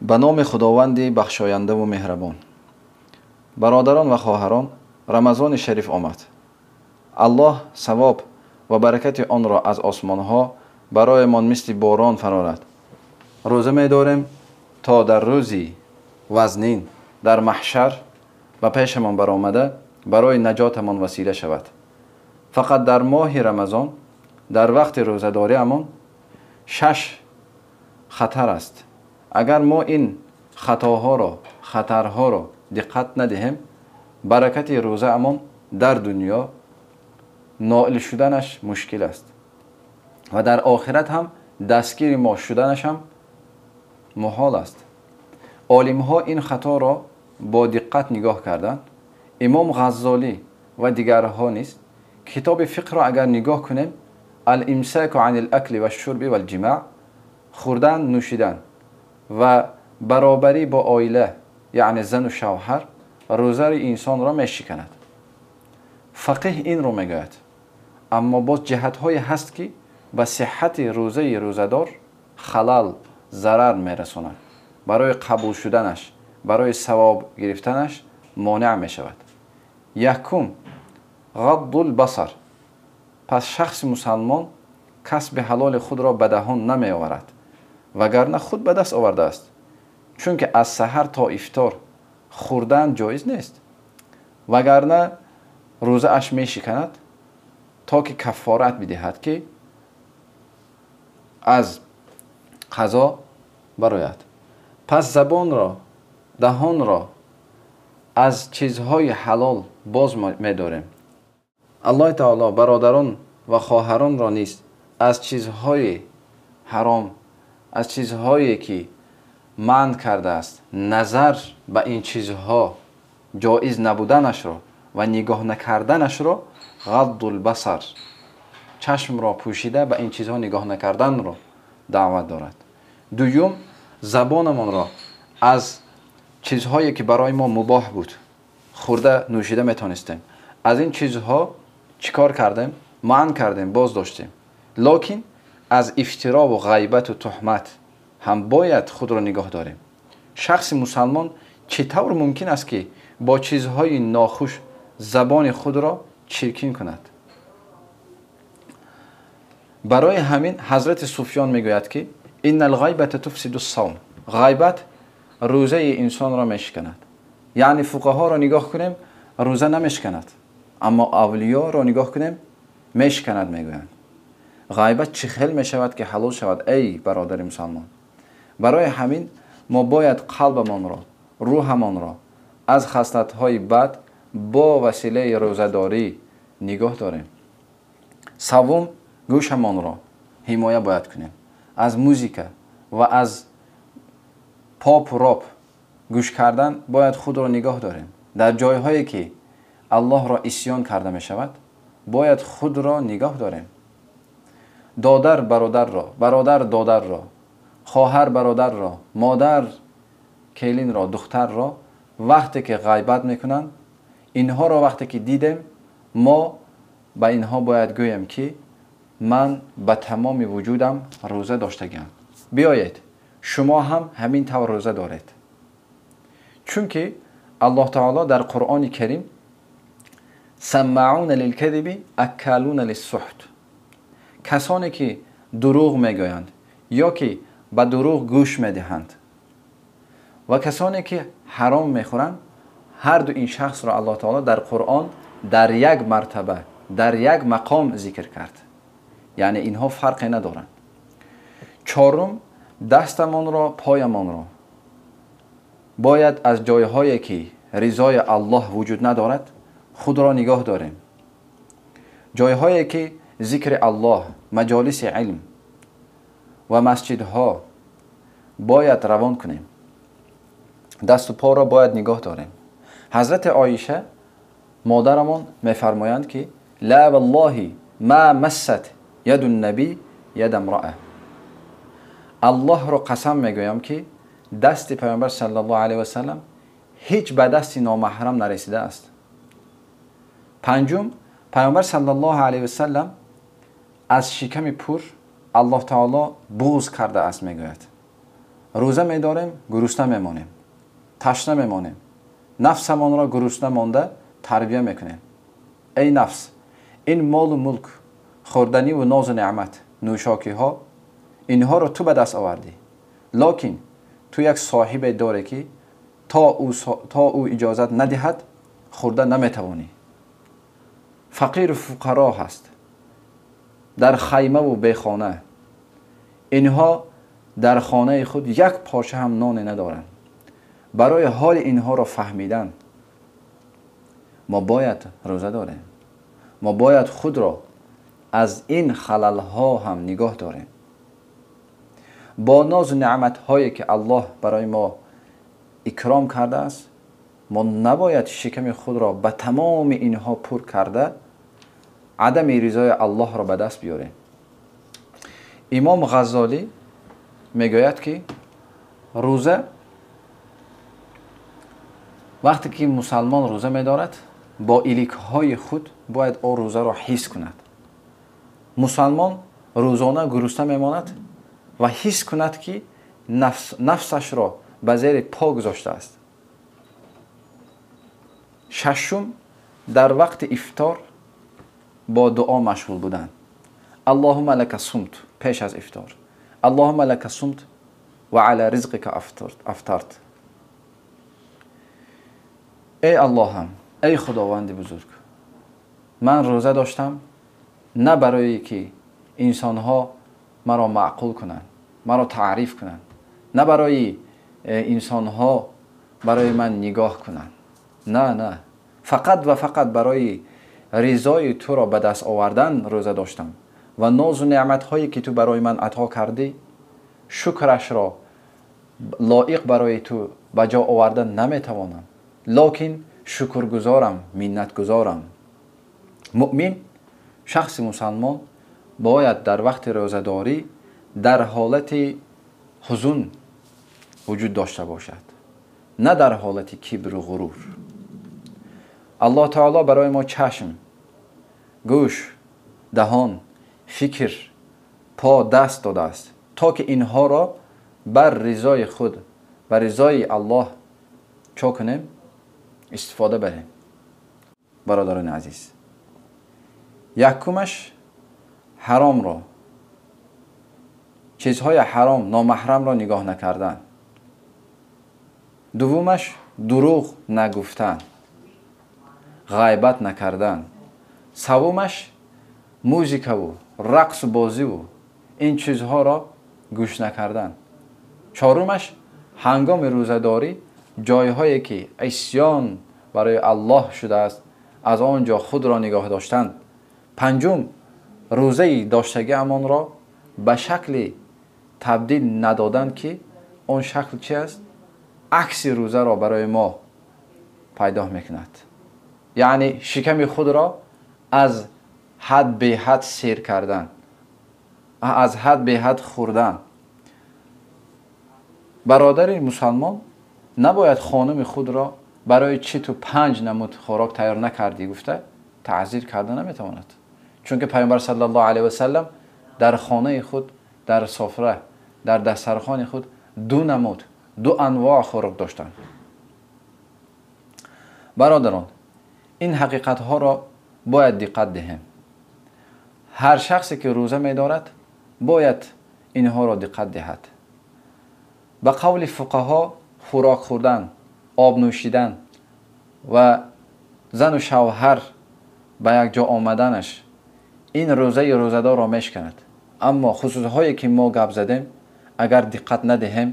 ба номи худованди бахшояндаву меҳрабон. Бародарон ва хоҳарон рамазони шариф омад. Аллоҳ савоб ва баракати онро аз осмонҳо бароямон мисли борон фарорад. Рӯза медорем то дар рӯзи вазнин дар маҳшар ба пешамон баромада барои наҷотамон васила шавад. Фақат дар моҳи рамазон дар вақти рӯзадориамон шаш хатар аст агар мо ин хатоҳоро хатарҳоро диққат надиҳем баракати рӯзаамон дар дунё ноил шуданаш мушкил аст ва дар охират ҳам дастгири мо шуданашам муҳол аст олимҳо ин хаторо бо диққат нигоҳ карданд имом ғаззолӣ ва дигарҳо низ китоби фиқро агар нигоҳ кунем алимсаку ани лакли вашурби валҷимаъ хӯрдан нӯшидан و برابری با آیله یعنی زن و شوهر روزر انسان را میشکند. فقه این رو می‌گوید. اما با جهت های هست که به صحت روزه روزدار خلال ضرر میرسوند. برای قبول شدنش برای ثواب گرفتنش مانع می شود یکم غض البصر. پس شخص مسلمان کسب حلال خود را به دهان نمی آورد вагарна худ ба даст овардааст чунки аз саҳар то ифтор хӯрдан ҷоиз нест. Вагарна рӯзааш мешиканад то ки каффорат бидиҳад ки аз қазо барояд. Пас забонро даҳонро аз чизҳои ҳалол боз медорем. Аллоҳи таоло бародарон ва хоҳаронро низ аз чизҳои ҳаром از چیزهایی که من کرده است نظر به این چیزها جایز نبودنش رو و نگاه نکردنش رو غض البصر چشم را پوشیده به این چیزها نگاه نکردن رو دعوت دارد. دوم زبانمان را از چیزهایی که برای ما مباح بود خورده نوشیده می‌تونستیم. از این چیزها چیکار کردیم؟ معن کردیم باز داشتیم لکن از افترا و غیبت و تهمت هم باید خود را نگاه داریم. شخص مسلمان چطور ممکن است که با چیزهای ناخوش زبان خود را چرکین کند؟ برای همین حضرت سفیان می‌گوید که این الغیبت تفسد الصوم غیبت روزه انسان را میشکند. یعنی فقها را نگاه کنیم روزه نمیشکند. اما اولیا را نگاه کنیم میشکند می‌گویند. Ғайбат чӣ хел мешавад ки ҳалол шавад? Эй бародари мусалмон барои ҳамин мо бояд қалбамонро рӯҳамонро аз хаслатҳои бад бо василаи рӯзадорӣ нигоҳ дорем. Саввум гӯшамонро ҳимоя бояд кунем. Аз музика ва аз попу роб гӯш кардан бояд худро нигоҳ дорем. Дар ҷойҳое ки аллоҳро исьён карда мешавад бояд худро нигоҳ дорем دادر برادر را برادر دادر را خواهر برادر را مادر کلین را دختر را وقتی که غیبت می‌کنن، اینها را وقتی که دیدم، ما به اینها باید گویم که من به تمام وجودم روزه داشتگیم بیایید شما هم همین طور روزه دارید. چون که الله تعالی در قرآن کریم سمعون للکذب اکالون للسحت. Касоне ки дурӯғ мегӯянд ё ки ба дурӯғ гӯш медиҳанд. Ва касоне ки ҳаром мехӯранд ҳарду ин шахсро аллоҳ таоло дар қуръон дар як мартаба дар як мақом зикр кард. Яъне инҳо фарқе надоранд. Чорум дастамонро поямонро. Бояд аз ҷойҳое ки ризои аллоҳ вуҷуд надорад худро нигоҳ дорем. Ҷойҳое ки зикри аллоҳ маҷолиси илм ва масҷидҳо бояд равон кунем. Дасту поро бояд нигоҳ дорем. Ҳазрати оиша модарамон мефармоянд ки ла валлоҳи ма массат яду наби яда мроа аллоҳро қасам мегӯям ки дасти паёмбар сал ла алайh васалам ҳеҷ ба дасти номаҳрам нарасидааст. Панҷум паёмбар сал ла алайh васалам аз шиками пур аллоҳ таоло буғз кардааст мегӯяд. Рӯза медорем гурусна мемонем. Ташна мемонем. Нафсамонро гурусна монда тарбия мекунем. Эй нафс ин молу мулк хӯрданиву нозу неъмат нӯшокиҳо инҳоро ту ба даст овардӣ. Локин ту як соҳибе доре ки то ӯ иҷозат надиҳад хӯрда наметавонӣ. Фақиру фуқаро ҳаст در خیمه و به خانه، اینها در خانه خود یک پاشه هم نان ندارند. برای حال اینها را فهمیدن. ما باید روزه داریم. ما باید خود را از این خلل ها هم نگاه داریم. با ناز و نعمت هایی که الله برای ما اکرام کرده است ما نباید شکم خود را به تمام اینها پر کرده адами ризои аллоҳро ба даст биёрем имом ғаззолӣ мегӯяд ки рӯза вақте ки мусалмон рӯза медорад бо иликҳои худ бояд о рӯзаро ҳис кунад. Мусалмон рӯзона гурусна мемонад ва ҳис кунад ки нафсашро ба зери по гузоштааст шашум дар вақти ифтор با دعا مشغول بودن. اللهم لك صمت پیش از افطار. اللهم لك صمت و على رزقك افطرت ای اللهم ای خداوند بزرگ من روزه داشتم نه برای که انسانها مرا معقول کنند مرا تعریف کنند نه برای انسان ها برای من نگاه کنند. نه نه. فقط و فقط برای ризои туро ба даст овардан рӯза доштам. Ва нозу неъматҳое ки ту барои ман ато кардӣ шукрашро лоиқ барои ту ба ҷо овардан наметавонам. Локин шукргузорам миннатгузорам. Муъмин шахси мусалмон бояд дар вақти рӯзадорӣ дар ҳолати ҳузун вуҷуд дошта бошад. На дар ҳолати кибру ғурур аллоҳ таоло барои мо чашм гӯш даҳон фикр по даст додааст то ки инҳоро бар ризои худ ба ризои аллоҳ чо кунем? Истифода барем бародарони азиз якумаш ҳаромро чизҳои ҳаром номаҳрамро нигоҳ накардан дуввумаш дурӯғ нагуфтан ғайбат накардан. Саввумаш музикаву рақсу бозиву ин чизҳоро гӯш накардан. Чорумаш ҳангоми рӯзадорӣ ҷойҳое ки исьён барои аллоҳ шудааст аз он ҷо худро нигоҳ доштанд. Панҷум рӯзаи доштагиамонро ба шакли табдил надодан ки он шакл чи аст? Акси рӯзаро барои мо пайдо мекунад یعنی شکم خود را از حد به حد سیر کردن از حد به حد خوردن. برادر مسلمان نباید خانم خود را برای چی تو پنج نمود خوراک تیار نکردی گفته تعذیر کرده نمی‌تواند. چون که پیامبر صلی الله علیه و سلم در خانه خود در سفره در دسرخان خود دو نمود دو انواع خوراک داشتند برادران ин ҳақиқатҳоро бояд диққат диҳем. Ҳар шахсе ки рӯза медорад бояд инҳоро диққат диҳад. Ба қавли фуқаҳо хӯрок хӯрдан об нӯшидан ва зану шавҳар ба якҷо омаданаш ин рӯзаи рӯзадорро мешканад. Аммо хусусҳое ки мо гап задем агар диққат надиҳем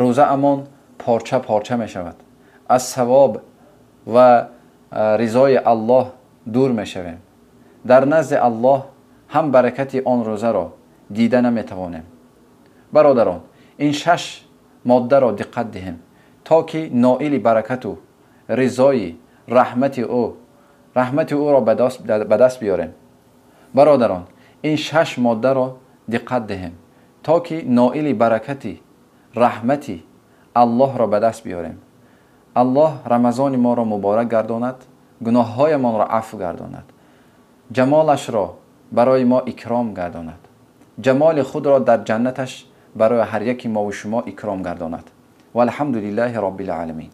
рӯза амон порча порча мешавад. Аз савоб ва ризои аллоҳ дур мешавем. Дар назди аллоҳ ҳам баракати он рӯзаро дида наметавонем. Бародарон ин шаш моддаро диққат диҳем то ки ноили баракату ризои раҳмати ӯ раҳмати ӯро ба даст биёрем. Бародарон ин шаш моддаро диққат диҳем то ки ноили баракати раҳмати аллоҳро ба даст биёрем аллоҳ рамазони моро муборак гардонад гуноҳҳоямонро афу гардонад ҷамолашро барои мо икром гардонад ҷамоли худро дар ҷаннаташ барои ҳар яки мову шумо икром гардонад валҳамдулиллаҳи роббилаламин